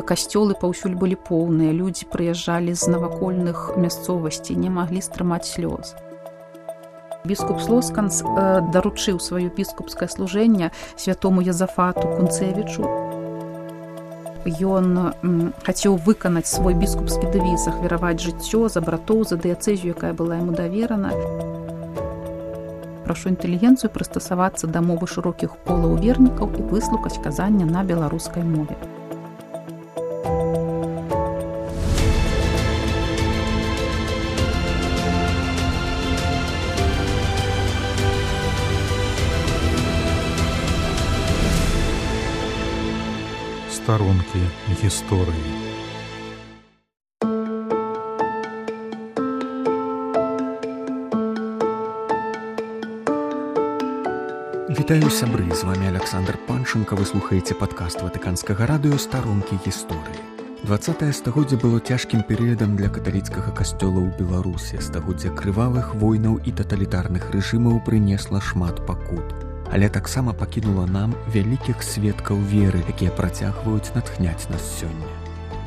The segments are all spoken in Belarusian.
касцёлы паўсюль былі поўныя людзі прыязджалі з навакольных мясцовасцей не маглі стрымаць слёз. Біскуп слосканс даручыў сваё біскупскае служэнне святому язафату кунцевічу ён хацеў выканаць свой біскупскі дэвіз ахвяраваць жыццё за братоў за дыяцэзію якая была яму даверана прашу інтэлігенцыю прыстасавацца да мовы шырокіх колаў вернікаў і выслухаць казання на беларускай мове старонкі гісторыі. Вітаю сябры з вами Александр Панчынка вы слухаеце падкаст ватыканскага радыё старонкі гісторыі. 20 стагоддзя было цяжкім перыядам для каталіцкага касцёла ў Беларусі стагоддзя крывавых войнаў і таталітарных рэжымаў прынесла шмат пакут але таксама пакінула нам вялікіх сведкаў веры, якія працягваюць натхняць нас сёння.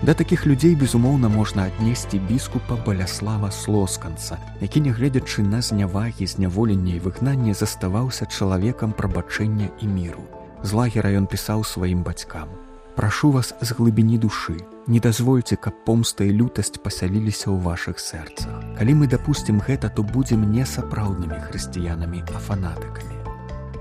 Да такіх людзей, безумоўна, можна аднесці біскупа баляслава слосканца, які, нягледзячы на знявагі, зняволення і выгнанне заставаўся чалавекам прабачэння і міру. З лагера ён пісаў сваім бацькам: Прашу вас з глыбіні душы, не дазвольце, каб помста і лютасць пасяліліся ў вашых сэрцах. Калі мы дапусцім гэта, то будзем не сапраўднымі хрысціянамі, а фанатыкамі.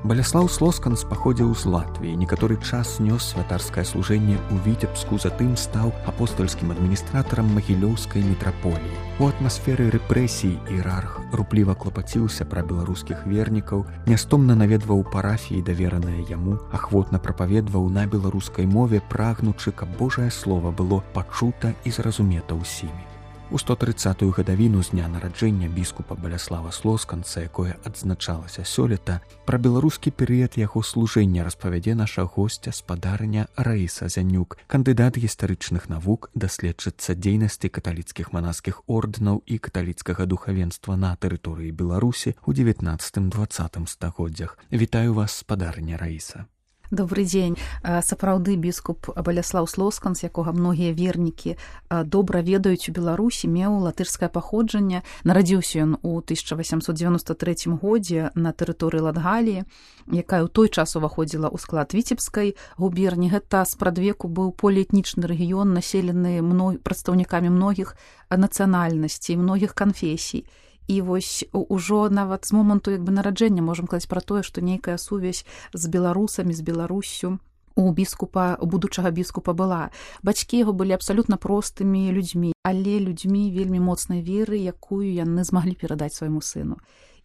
Баляслаў Слосканс паходзіў з Латвіі, некаторы час нёс святарскае служэнне ў віцебску, затым стаў апостольскім адміністратарам магілёўскай метраполіі. У атмасферы рэпрэсій ірарх рупліва клапаціўся пра беларускіх вернікаў, нястомна наведваў парафіі давераныя яму, ахвотна прапаведваў на беларускай мове, прагнучы, каб Божае слово было пачута і зразумета ўсімі. У 130ую гадавіну з дня нараджэння біскупа баляслава слосканца, якое адзначалася сёлета, пра беларускі перыяд яго служэння распавядзе наша госця спадарня Раіса Зянюк, кандыдат гістарычных навук, даследчыцца дзейнасці каталіцкіх манаскіх ордэнаў і каталіцкага духавенства на тэрыторыі Беларусі ў 19-20 стагоддзях. Вітаю вас спадарня Раіса добрый дзень сапраўды біскуп баляслаў слоскан з якога многія вернікі добра ведаюць у беларусі меў латышскае паходжанне. Нарадзіўся ён у 1893 годзе на тэрыторыі латгаліі якая ў той час уваходзіла ў склад віцебскай губерні гэта спрадвеку быў поліэтнічны рэгіён населены мной прадстаўнікамі многіх нацыянальнасцей многіх канфесій і вось ужо нават з моманту як бы нараджэння можам казаць пра тое што нейкая сувязь з беларусамі з беларусю у біскупа будучага біскупа была. Бацькі яго былі абсалютна простымі людзьмі але людзьмі вельмі моцнай веры якую яны змаглі перадаць свайму сыну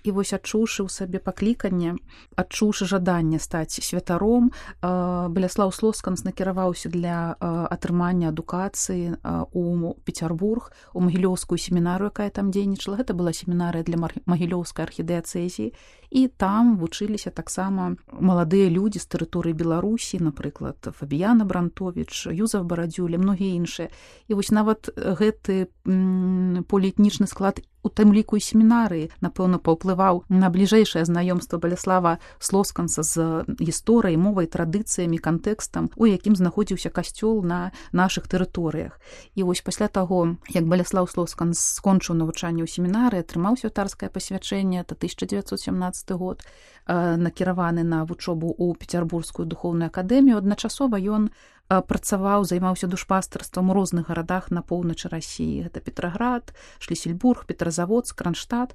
і вось адчуўшы ў сабе пакліканне адчуўшы жаданне стаць святаром баляслаў слосканс накіраваўся для атрымання адукацыі у пецярбург у магілёўскую семінару якая там дзейнічала. Гэта была семінарыя для магілёўскай архідэацэзіі і там вучыліся таксама маладыя людзі з тэрыторыі беларусі напрыклад фабіяна брантович юзав барадзюля многія іншыя. І вось нават гэты поліэтнічны склад у тым ліку і семінарыі напэўна паўплываў на бліжэйшае знаёмства баляслава слосканца з гісторыяй мовай традыцыямі кантэкстам у якім знаходзіўся касцёл на нашых тэрыторыях. І вось пасля таго як баляслаў слоскан скончыў навучанне ў семінары атрымаў святарскае пасвячэнне это 1917 год накіраваны на вучобу ў пецярбургскую духовную акадэмію. Адначасова ён працаваў займаўся душпастарствам у розных гарадах на поўначы рассіі гэта петраград шлісельбург петразавод кронштадт.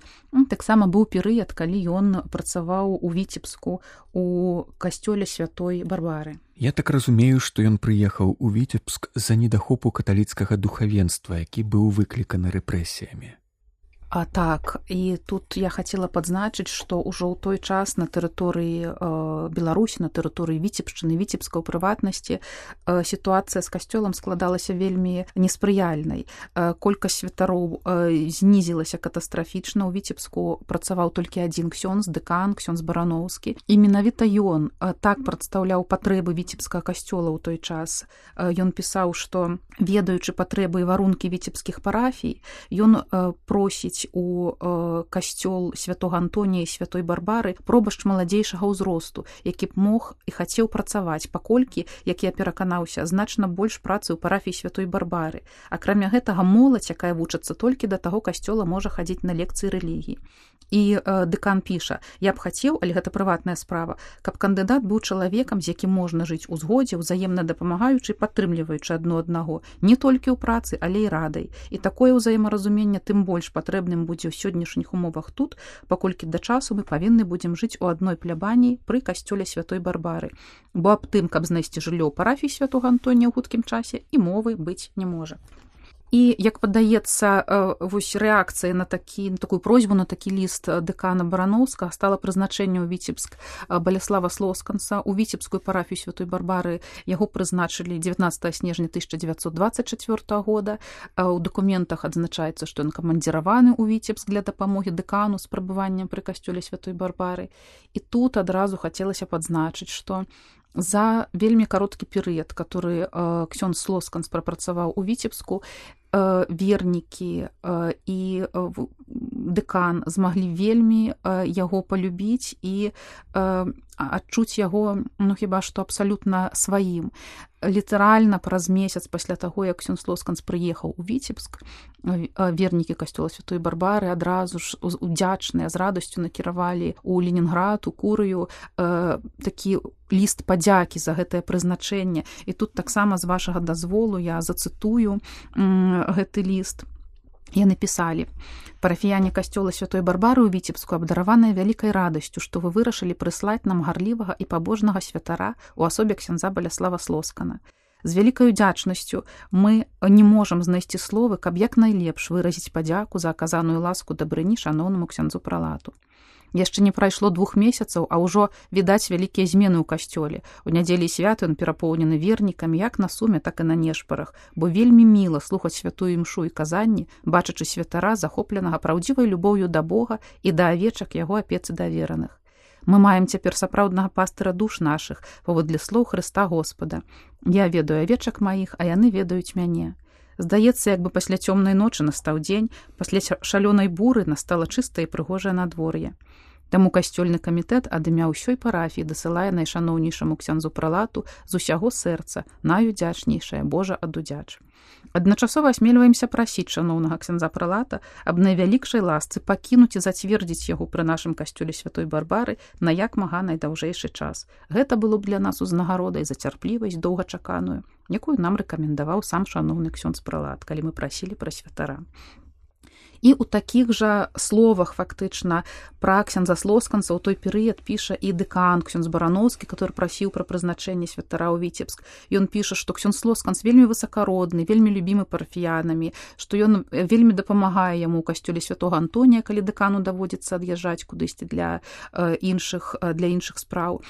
Таксама быў перыяд калі ён працаваў у віцебску у касцёле святой барбары. Я так разумею што ён прыехаў у віцебск за недахопу каталіцкага духавенства які быў выкліканы рэпрэсіямі А так і тут я хацела падзначыць, што ўжо ў той час на тэрыторыі э, Беларусі на тэрыторыі віцебшчыны віцебска ў прыватнасці э, сітуацыя з касцёлам складалася вельмі неспрыяльнай. Э, колькасць святароў э, знізілася катастрафічна. У віцебску працаваў толькі адзін ксён з дэкан ксён з бараноўскі. І менавіта ён э, так прадстаўляў патрэбы віцебскага касцёла ў той час. Э, ён пісаў, што ведаючы патрэбы і варункі віцебскіх парафій, ён э, просіць прымаюць у э, касцёл святого антонія святой барбары пробашч маладзейшага ўзросту які б мог і хацеў працаваць паколькі як я пераканаўся значна больш працы ў парафіі святой барбары. Акрамя гэтага моладзь якая вучыцца толькі да таго касцёла можа хадзіць на лекцыі рэлігіі і э, дэкан піша я б хацеў але гэта прыватная справа каб кандыдат быў чалавекам з якім можна жыць у згодзе ўзаемна дапамагаючы падтрымліваючы адно аднаго не толькі ў працы але і радай. І такое ўзаемаразуменне тым больш патрэбным будзе ў сённяшніх умовах тут паколькі да часу мы павінны будзем жыць у адной плябаніі пры касцёле святой барбары. Бо аб тым каб знайсці жыллё парафій святого антонія ў хуткім часе і мовы быць не можа і як падаецца э, вось рэакцыя на такі на такую просьбу на такі ліст дэкана барановска стала прызначэнне ў віцебск э, баляслава слосканца. У віцебскую парафію святой барбары яго прызначылі 19 снежня 1924 года. У дакументах адзначаецца што ён камандзіраваны ў віцебск для дапамогі дэкану з прабываннем пры касцёле святой барбары. І тут адразу хацелася падзначыць што за вельмі кароткі перыяд который э, ксён слосканс прапрацаваў у віцебску э, вернікі э, і э, дэкан змаглі вельмі э, яго палюбіць і э, адчуць яго ну хіба што абсалютна сваім. Літаральна праз месяц пасля таго як сён слосканс прыехаў у віцебск вернікі касцёла святой барбары адразу ж удзячныя з радасцю накіравалі у ленінград у курыю э, такі ліст падзякі за гэтае прызначэнне. І тут таксама з вашага дазволу я зацытую гэты ліст яны пісалі парафіяне касцёла святой барбары ў віцебску абдараваная вялікай радасцю што вы вырашылі прыслаць нам гарлівага і пабожнага святара у асобе ксяндза баляслава слоскана. З вялікай удзячнасцю мы не можам знайсці словы каб як найлепш выразіць падзяку за аказаную ласку дабрыні шаноўнаму ксяндзу пралату яшчэ не прайшло двух месяцаў а ўжо відаць вялікія змены ў касцёле у нядзелі свят ён перапоўнены вернікамі як на суме так і на нешпарах бо вельмі міла слухаць святую імшу і казанні бачачы святара захопленага праўдзівай любоўю да бога і да авечак яго апецы давераных. Мы маем цяпер сапраўднага пастыра душ нашых паводле слоў хрыста господа. Я ведаю авечак маіх а яны ведаюць мяне Здаецца, як бы пасля цёмнай ночы настаў дзень, пасля шалёнай буры настала чыстае і прыгожае надвор'е. Таму касцёльны камітэт ад імя ўсёй парафіі дасылае найшаноўнейшаму ксяндзу пралату з усяго сэрца найудзячнейшае Божа адудзяч. Адначасова асмельваемся прасіць шаноўнага ксяндза пралата аб найвялікшай ласцы пакінуць і зацвердзіць яго пры нашым касцёле святой барбары на як мага найдаўжэйшы час. Гэта было б для нас узнагародай за цярплівасць доўгачаканую, якую нам рэкамендаваў сам шаноўны ксёндз пралат, калі мы прасілі пра святара і ў такіх жа словах фактычна пра ксяндза слосканца ў той перыяд піша і дэкан ксёндз барановскі который прасіў пра прызначэнне святара ў віцебск ён піша што ксён слосканц вельмі высакародны вельмі любімы парафіянамі што ён вельмі дапамагае яму ў касцёле святого антонія калі дэкану даводзіцца ад'язджаць кудысьці для э, іншых э, для іншых спраў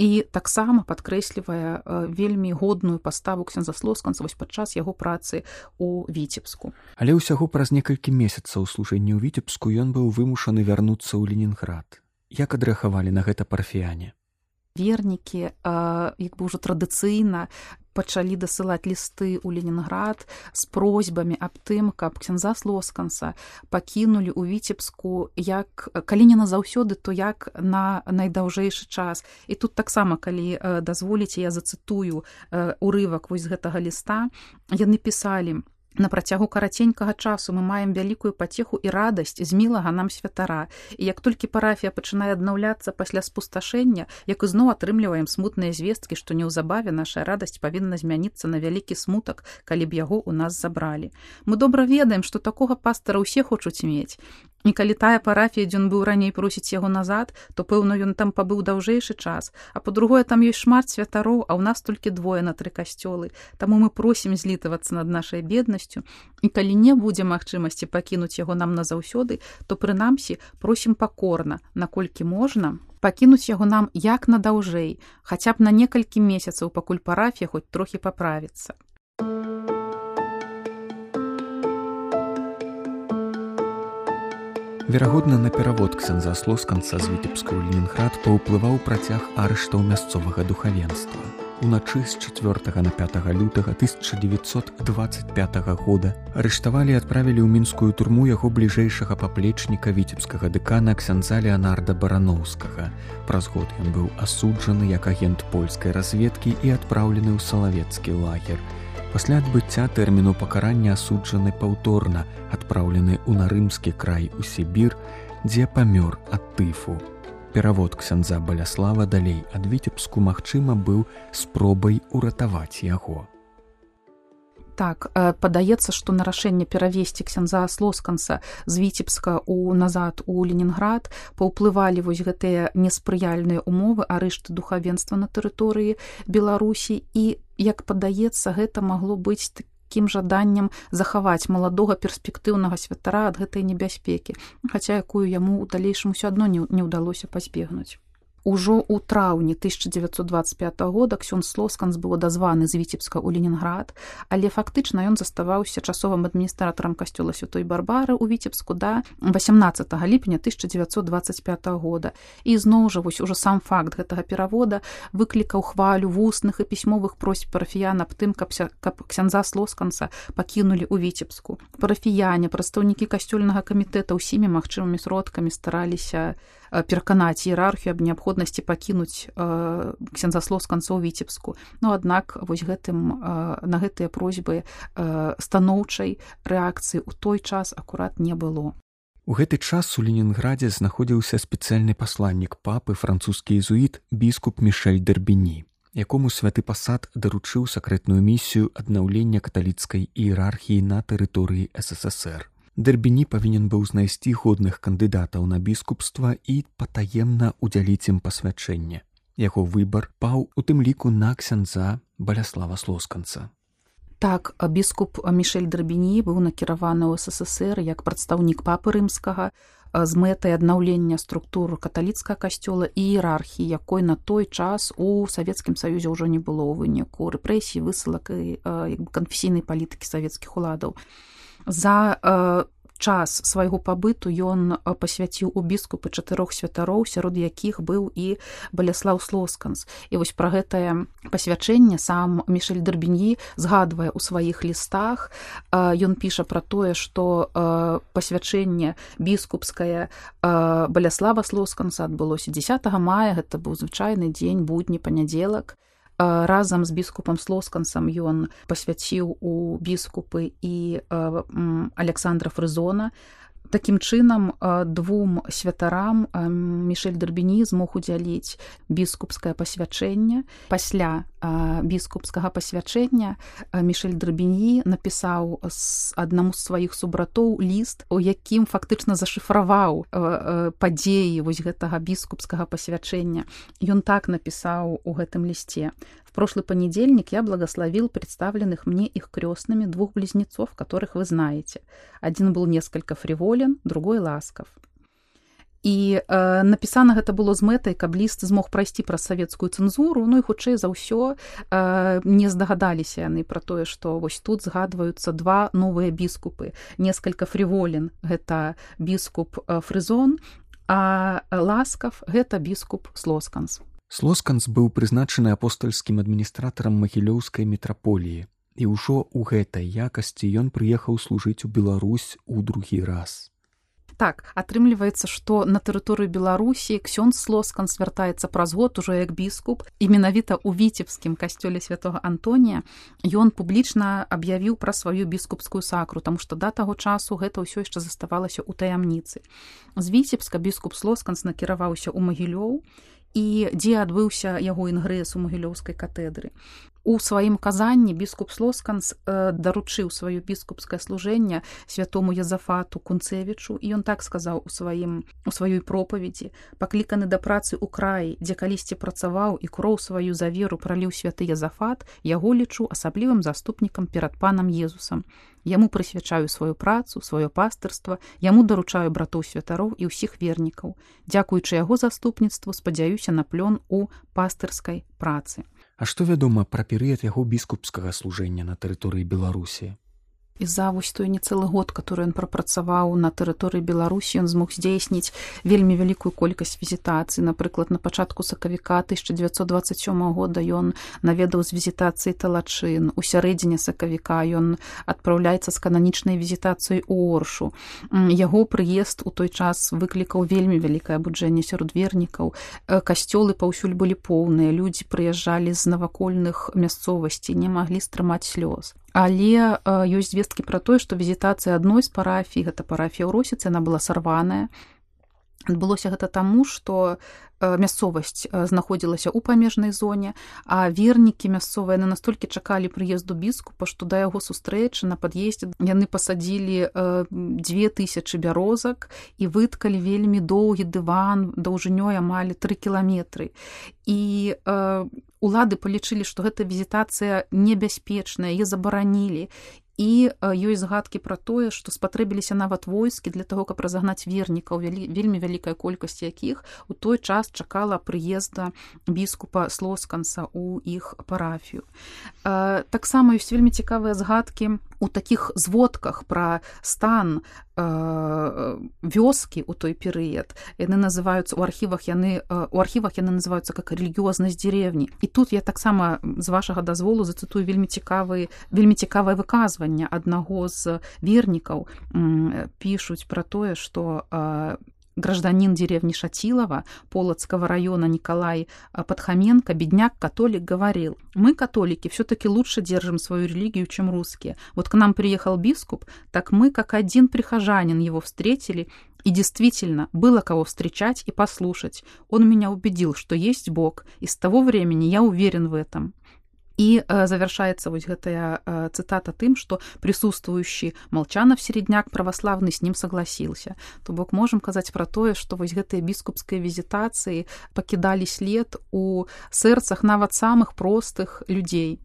і таксама падкрэслівае вельмі годную паставу ксензаслосканца вось падчас яго працы у віцебску але ўсяго праз некалькі месяцаў служэння ў віцебску ён быў вымушаны вярнуцца ў ленінград як адрэагавалі на гэта парфіяне вернікі як бы ўжо традыцыйна пачалі дасылаць лісты ў ленінград з просьбамі аб тым каб ксенза слосканца пакінулі ў віцебску як калі не назаўсёды то як на найдаўжэйшы час. І тут таксама калі дазволіце я зацытую урывак вось гэтага ліста. Яны пісалі На працягу караценькага часу мы маем вялікую пацеху і радасць з мілага нам святара. І як толькі парафія пачынае аднаўляцца пасля спусташэння, як ізноў атрымліваем смутныя звесткі, што неўзабаве наша радасць павінна змяніцца на вялікі смутак, калі б яго ў нас забралі. Мы добра ведаем, што такога пастара ўсе хочуць мець. І калі тая парафія, дзе ён быў раней просіць яго назад, то пэўна ён там пабыў даўжэйшы час. А па-другое, там ёсць шмат святароў, а ў нас толькі двое на тры касцёлы. Таму мы просім злітавацца над нашай беднасцю. І калі не будзе магчымасці пакінуць яго нам назаўсёды, то прынамсі просім пакорна, наколькі можна пакінуць яго нам як надаўжэй, хаця б на некалькі месяцаў, пакуль парафія хоць трохі паправіцца. Верагодна, на перавод ксенза слосканца з віцебска ў Ленінград паўплываў працяг арыштаў мясцовага духавенства. уначы з 4 на 5 лютага 1925 года арыштавалі і адправілі ў мінскую турму яго бліжэйшага паплечніка віцебскага дэкана ксяндза Леонарда бараноўскага. Праз год ён быў асуджаны як агент польскай разведкі і адпраўлены ў салавецкі лагер. Пасля адбыцця тэрміну пакарання асуджаны паўторна, адпраўлены ў нарымскі край у Сібір, дзе памёр ад тыфу. Перавод ксяндза баляслава далей ад віцебску магчыма быў спробай уратаваць яго. Так падаецца, што на рашэнне перавесці ксяндза слосканца з віцебска ў назад у Ленінград паўплывалі вось гэтыя неспрыяльныя умовы арышты духавенства на тэрыторыі Беларусі і як падаецца гэта магло быць такім жаданнем захаваць маладога перспектыўнага святара ад гэтай небяспекі хаця якую яму ў далейшым усё адно не, не ўдалося пазбегнуць Ужо ў траўні 1925 года ксён слосканс быў дазваны з віцебска ў Ленінград, але фактычна ён заставаўся часовым адміністратарам касцёла святой барбары ў віцебску да 18 ліпеня 1925 года. І зноў жа вось ужо сам факт гэтага перавода выклікаў хвалю вусных і пісьмовых просьб парафіян аб тым, каб, каб ксяндза слосканца пакінулі ў віцебску. Парафіяне, прадстаўнікі касцёльнага камітэта ўсімі магчымымі сродкамі стараліся пераканаць іерархію аб неабходнасці пакінуць ксензаслов з канцоў віцебску Ну аднак вось гэтым на гэтыя просьбы станоўчай рэакцыі ў той час акурат не было. У гэты час у ленінградзе знаходзіўся спецыяльны пасланнік папы французскі езуіт біскуп мішель дербіні якому святы пасад даручыў сакрэтную місію аднаўлення каталіцкай іерархіі на тэрыторыі ссср Дэрбіні павінен быў знайсці годных кандыдатаў на біскупства і патаемна ўдзяліць ім пасвячэнне. Яго выбар паў у тым ліку на ксяндза баляслава слосканца. Так біскуп Мішель Драбіні быў накіраваны ў ССР як прадстаўнік папы рымскага з мэтай аднаўлення структур каталіцкага касцёла і іерархіі, якой на той час у савецкім саюзе ўжо не было ў выніку рэпрэсій высылак і канфесійнай палітыкі савецкіх уладаў за э, час свайго пабыту ён пасвяціў у біскупы чатырох святароў сярод якіх быў і баляслаў слосканс і вось пра гэтае пасвячэнне сам мішель дербіньі згадвае ў сваіх лістах. Ён піша пра тое што пасвячэнне біскупскае баляслава слосканса адбылося 10 мая. Гэта быў звычайны дзень будні панядзелак разам з біскупам слоскансам ён пасвяціў у біскупы і александра фрызона. Такім чынам двум святарам мішель дербіні змог удзяліць біскупскае пасвячэнне пасля біскупскага пасвячэння мішель драбіні напісаў аднаму з сваіх субратоў ліст у якім фактычна зашыфраваў падзеі вось гэтага біскупскага пасвячэння ён так напісаў у гэтым лісце В прошлый понедельник я благословил представленных мне их крестными двух близнецов, которых вы знаете. Один был несколько фриволен, другой ласков. І э, напісана гэта было з мэтай, каб ліст змог прайсці праз савецкую цэнзуру, ну і хутчэй за ўсё э, не здагадаліся яны пра тое, што вось тут згадваюцца два новыя біскупы, некалькі фріволен гэта біскуп э, фрызон, а ласкав гэта біскуп слосканс. Слосканс быў прызначаны апостальскім адміністратарам магілёўскай метраполіі і ўжо ў гэтай якасці ён прыехаў служыць у Беларусь у другі раз. Так атрымліваецца, што на тэрыторыю Беларусі ксён слоскан свяртаецца праз год ужо як біскуп і менавіта ў віцебскім касцёле святого Антонія ён публічна аб'явіў пра сваю біскупскую сакру, таму што да таго часу гэта ўсё яшчэ заставалася ў таямніцы. З віцебска біскуп слосканс накіраваўся ў магілёў і дзе адбыўся яго інгрэс у магілёўскай катедры. У сваім казанні біскуп слосканс э, даручыў сваё біскупскае служэнне святому язафату кунцевічу і ён так сказаў у сваім у сваёй пропаведзі пакліканы да працы ў краі дзе калісьці працаваў і кроў сваю за веру праліў святы язафат яго лічу асаблівым заступнікам перад панам езусам Яму прысвячаю сваю працу, сваё пастырства, яму даручаю братоў святароў і ўсіх вернікаў. Дзякуючы яго заступніцтву спадзяюся на плён у пастырскай працы. А што вядома пра перыяд яго біскупскага служэння на тэрыторыі Беларусі? І за вось той не цэлы год который ён прапрацаваў на тэрыторыі беларусі ён змог здзейсніць вельмі вялікую колькасць візітацыі напрыклад на пачатку сакавіка 1927 года ён наведаў з візітацыі талачын у сярэдзіне сакавіка ён адпраўляецца з кананічнай візітацыяй у оршу. Яго прыезд у той час выклікаў вельмі вялікае абуджэнне сярод вернікаў. Касцёлы паўсюль былі поўныя. Людзі прыязджалі з навакольных мясцовасцей не маглі стрымаць слёз але ёсць звесткі пра тое што візітацыя адной з парафій гэта парафія ў росіцы она была сарваная. Адбылося гэта таму што мясцовасць знаходзілася ў памежнай зоне а вернікі мясцовыя на настолькі чакалі прыезду біскупа што да яго сустрэчы на пад'ездзе яны пасадзілі дзве тысячи бярозак і выткалі вельмі доўгі дыван даўжынёй амаль тры кіламетры. І улады палічылі што гэта візітацыя небяспечная яе забаранілі. І ёсць згадкі пра тое што спатрэбіліся нават войскі для того каб разагнаць вернікаў вельмі вялікая колькасць якіх у той час чакала прыезда біскупа слосканца у іх парафію. Таксама ёсць вельмі цікавыя згадкі у такіх зводках пра стан вёскі у той перыяд. Яны называюцца у архівах яны у архівах яны называюцца как рэлігіознасць дзеревні і тут я таксама з вашага дазволу зацытую вельмі цікавы вельмі цікавае выказванне аднаго з вернікаў пішуць пра тое што гражданин деревни Шатилова Полоцкого района Николай Подхоменко, бедняк-католик, говорил, мы, католики, все-таки лучше держим свою религию, чем русские. Вот к нам приехал бискуп, так мы, как один прихожанин, его встретили, и действительно, было кого встречать и послушать. Он меня убедил, что есть Бог, и с того времени я уверен в этом. І завершаецца вось гэтая цытата тым, што прысутствуючы малчанов середняк праваславны з ним согласіился. То бок можам казаць пра тое, што вось гэтыя біскупскія візітацыі пакідалі след у сэрцах нават самых простых людзей.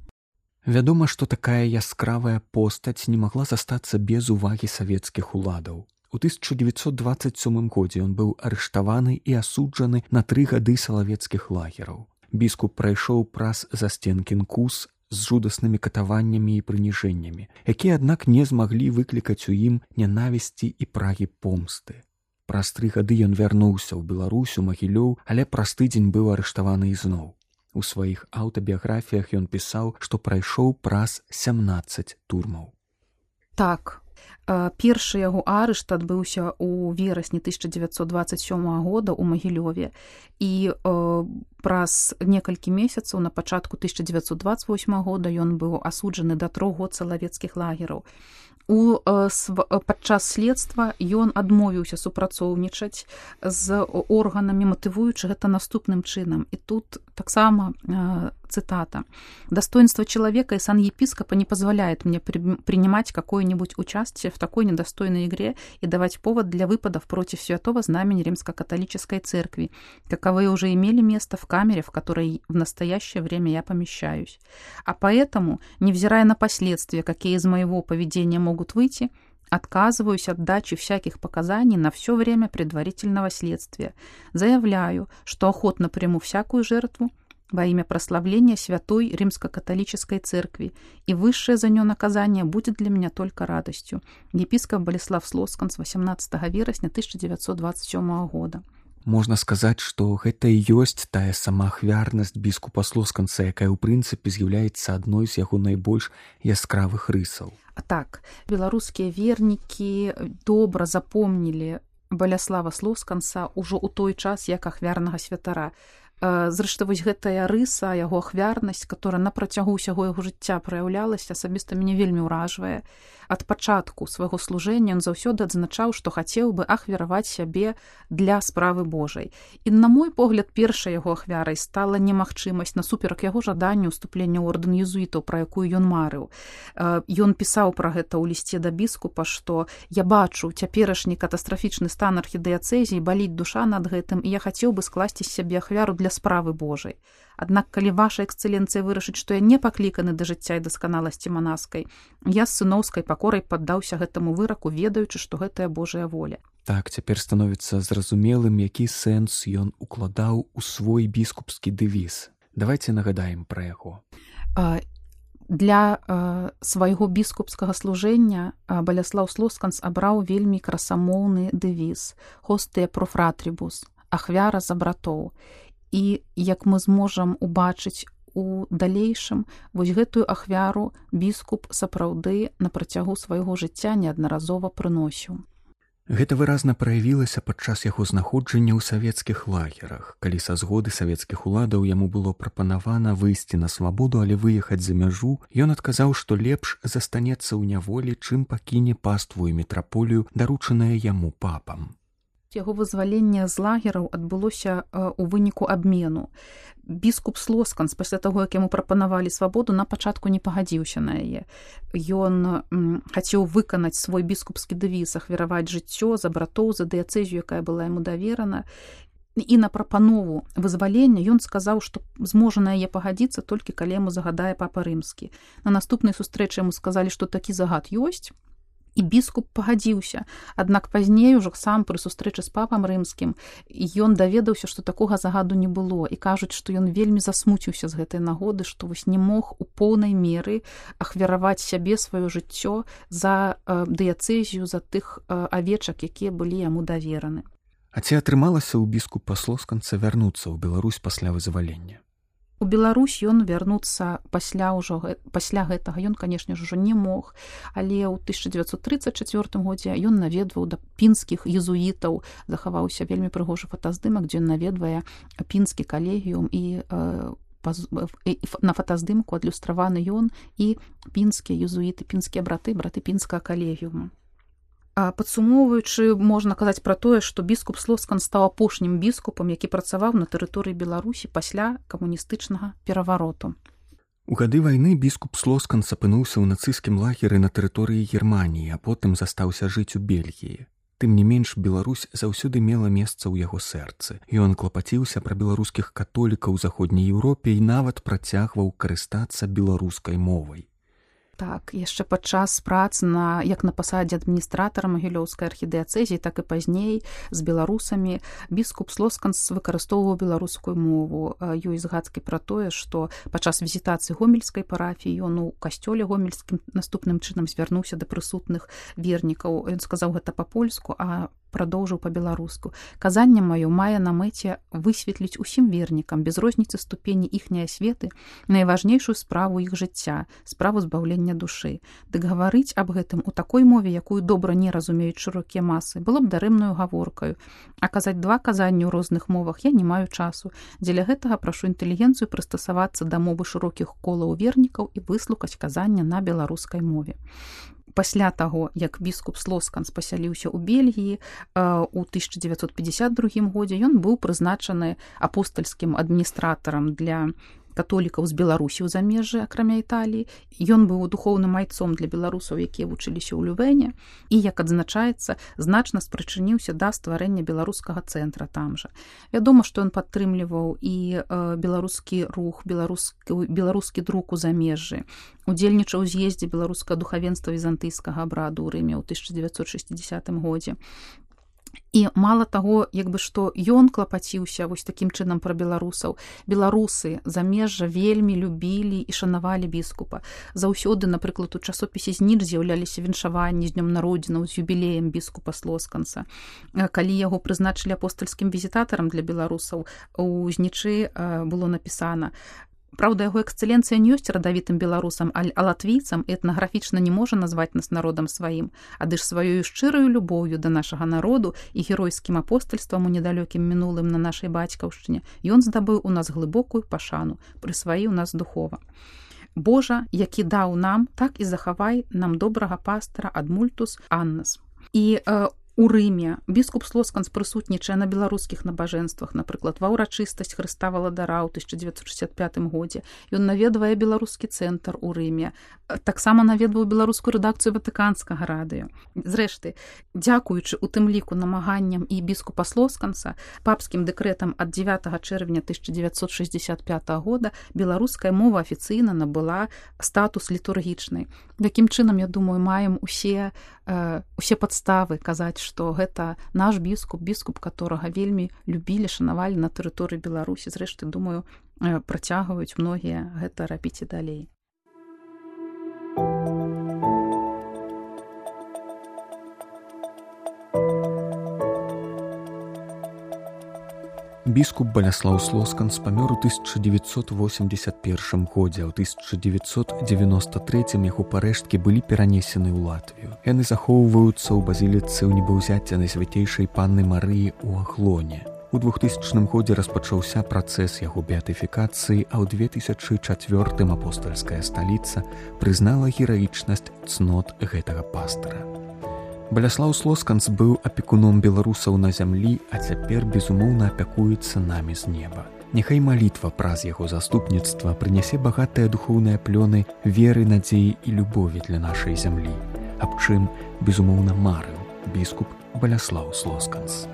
Вядома, што такая яскравая постаць не магла застацца без увагі савецкіх уладаў. У 1927 годзе ён быў арыштаваны і асуджаны на тры гады салавецкіх лагераў біскуп прайшоў праз засценкін кус з жудаснымі катаваннямі і прыніжэннямі, якія аднак не змаглі выклікаць у ім нянавісці і прагі помсты. Праз тры гады ён вярнуўся ў беларусю магілёў, але праз тыдзень быў арыштаваны ізноў. У сваіх аўтабіяграфіях ён пісаў, што прайшоў праз 17 турмаў. Так, першы яго арышт адбыўся ў верасні 1927 года ў магілёве. І праз некалькі месяцаў на пачатку 1928 года ён быў асуджаны да трох год салавецкіх лагераў. У падчас следства ён адмовіўся супрацоўнічаць з органамі матывуючы гэта наступным чынам. І тут таксама цитата. «Достоинство человека и сан епископа не позволяет мне при принимать какое-нибудь участие в такой недостойной игре и давать повод для выпадов против святого знамени римско-католической церкви, каковые уже имели место в камере, в которой в настоящее время я помещаюсь. А поэтому, невзирая на последствия, какие из моего поведения могут выйти, Отказываюсь от дачи всяких показаний на все время предварительного следствия. Заявляю, что охотно приму всякую жертву, во имя прославления Святой Римско-католической Церкви, и высшее за нее наказание будет для меня только радостью. Епископ Болеслав Слоскан с 18 вересня 1927 года. Можна сказаць, што гэта і ёсць тая самаахвярнасць біскупа слосканца, якая ў прынцыпе з'яўляецца адной з яго найбольш яскравых рысаў. А так беларускія вернікі добра запомнілі баляслава слосканца ўжо ў той час як ахвярнага святара зрэшты вось гэтая рыса яго ахвярнасць которая на працягу ўсяго яго жыцця праяўлялася асабіста мяне вельмі ўражвае. Ад пачатку свайго служэння ён заўсёды адзначаў што хацеў бы ахвяраваць сябе для справы Божай. І на мой погляд першай яго ахвярай стала немагчымасць насуперак яго жаданню уступлення ордэн езуітаў пра якую ён марыў. Ён пісаў пра гэта ў лісце да біскупа што я бачу цяперашні катастрафічны стан архідыяцэзій баліць душа над гэтым і я хацеў бы скласці сябе ахвяру для для справы Божай. Аднак калі ваша эксцэленцыя вырашыць, што я не пакліканы да жыцця і дасканаласці манаскай, я з сыноўскай пакорай паддаўся гэтаму выраку, ведаючы, што гэтая Божая воля. Так цяпер становіцца зразумелым, які сэнс ён укладаў у свой біскупскі дэвіз. Давайте нагадаем пра яго. для э, свайго біскупскага служэння баляслаў слосканс абраў вельмі красамоўны дэвіз хостыя профратрибус ахвяра за братоў і як мы зможам убачыць у далейшым вось гэтую ахвяру біскуп сапраўды на працягу свайго жыцця неаднаразова прыносіў. Гэта выразна праявілася падчас яго знаходжання ў савецкіх лагерах, калі са згоды савецкіх уладаў яму было прапанавана выйсці на свабоду, але выехаць за мяжу, ён адказаў, што лепш застанецца ў няволі, чым пакіне паствую метраполію, даручаная яму папам яго вызвалення з лагераў адбылося ў выніку абмену. Біскуп слосканс пасля таго, як яму прапанавалі свабоду на пачатку не пагадзіўся на яе. Ён хацеў выканаць свой біскупскі дэвіз ахвяраваць жыццё за братоў за дыяцэзію, якая была яму даверана. І на прапанову вызвалення ён сказаў, што зможа на яе пагадзіцца толькі калі яму загадае папа рымскі. На наступнай сустрэчы яму сказалі, што такі загад ёсць і біскуп пагадзіўся. Аднак пазней ужо сам пры сустрэчы з папам рымскім ён даведаўся што такога загаду не было і кажуць што ён вельмі засмуціўся з гэтай нагоды што вось не мог у поўнай меры ахвяраваць сябе сваё жыццё за э, дыяцэзію за тых э, авечак якія былі яму давераны А ці атрымалася ў біскупа слосканца вярнуцца ў Беларусь пасля вызвалення у Беларусь ён вярнуцца пасля ўжо пасля гэтага. Ён канешне ж ужо не мог. Але ў 1934 годзе ён наведваў да пінскіх езуітаў захаваўся вельмі прыгожы фотаздымак дзе наведвае пінскі калегіум і э, на фотаздымку адлюстраваны ён і пінскія езуіты пінскія браты браты пінскага калегіума падсумоўваючы можна казаць пра тое што біскуп слоскан стаў апошнім біскупам які працаваў на тэрыторыі беларусі пасля камуністычнага перавароту. У гады вайны біскуп слоскан сапынуўся ў нацысцкім лагеры на тэрыторыі германії а потым застаўся жыць у бельгіі. Тым не менш беларусь заўсёды мела месца ў яго сэрцы. Ён клапаціўся пра беларускіх католікаў заходняй еўропе і нават працягваў карыстацца беларускай мовай так яшчэ падчас прац на як на пасадзе адміністратара магілёўскай архідэацэзіі так і пазней з беларусамі біскуп слосканс выкарыстоўваў беларускую мову. Ёй згадкі пра тое што падчас візітацыі гомельскай парафіі ён у касцёле гомельскім наступным чынам звярнуўся да прысутных вернікаў. Ён сказаў гэта па-польску а продолжыў по-беларуску казанне маё мае на мэце высветліць усім вернікам без розніцы ступені іхняй асветы найважнейшую справу іх жыцця справу збаўлення душы. Дык гаварыць аб гэтым у такой мове якую добра не разумеюць шырокія масы было б дарэмную гаворкаю. Аказаць два казанні ў розных мовах я не маю часу. Дзеля гэтага прашу інтэлігенцыю прыстасавацца да мовы шырокіх колаў вернікаў і выслухаць казання на беларускай мове пасля таго як біскуп слосканс пасяліўся ў бельгіі у 1952 годзе ён быў прызначаны апостальскім адміністратарам для католікаў з беларусі ў замежжы акрамя італіі ён быў духоўным майцом для беларусаў якія вучыліся ў лювене і як адзначаецца значна спрычыніўся да стварэння беларускага цэнтра там жа. Вядома што ён падтрымліваў і э, беларускі рух беларускі беларускі друк у замежжы. Удзельнічаў з'ездзе беларускага духавенства візантыйскага абраду ў рыме ў 1960 годзе і мало таго як бы што ён клапаціўся вось такім чынам пра беларусаў. Беларусы замежжа вельмі любілі і шанавалі біскупа. Заўсёды напрыклад у часопісе зніч з'яўляліся віншаванні з днём народзінаў з юбілеем біскупа слосканца. Калі яго прызначылі апостальскім візітатарам для беларусаў у знічы было напісана Праўда, яго эксцэленцыя не ёсць радавітым беларусам, аль а латвійцам этнаграфічна не можа назваць нас народам сваім, ады ж сваёю шчыраю любоўю да нашага народу і геройскім апостальствам у недалёкім мінулым на нашай бацькаўшчыне ён здабыў у нас глыбокую пашану, прысваіў нас духова. Божа, які даў нам, так і захавай нам добрага пастара ад мультус Аннас. І э, у рыме біскуп слосканс прысутнічае на беларускіх набажэнствах. Напрыклад ва ўрачыстасць хрыста валадара ў 1965 годзе. Ён наведвае беларускі цэнтр у рыме. Таксама наведваў беларускую рэдакцыю ватыканскага радыё. Зрэшты дзякуючы у тым ліку намаганням і біскупа слосканса папскім дэкрэтам ад 9 чэрвеня 1965 года беларуская мова афіцыйна набыла статус літургічнай якім чынам я думаю маем усе э, усе падставы казаць што гэта наш біскуп біскуп которого вельмі любілі шанавалі на тэрыторыі беларусі. Зрэшты думаю працягваюць многія гэта рабіць і далей біскуп баляслаў слосканс памёр у 1981 годзе. Ў 1993 яго парэшткі былі перанесены ў латвію. Яны захоўваюцца ў базіліцы ў небаўзяцця найсвяцейшай панны марыі ў ахлоне у 2000 годзе распачаўся працэс яго беатыфікацыі а ў 2004 апостальская сталіца прызнала гераічнасць цнот гэтага пастара Баляслаў Слосканц быў апекуном беларусаў на зямлі, а цяпер безумоўна апякуецца намі з неба. Няхай малітва праз яго заступніцтва прынясе багатыя духоўныя плёны веры, надзеі і любові для нашай зямлі. Аб чым, безумоўна, марыў біскуп Баляслаў Слосканц.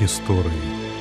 гісторыі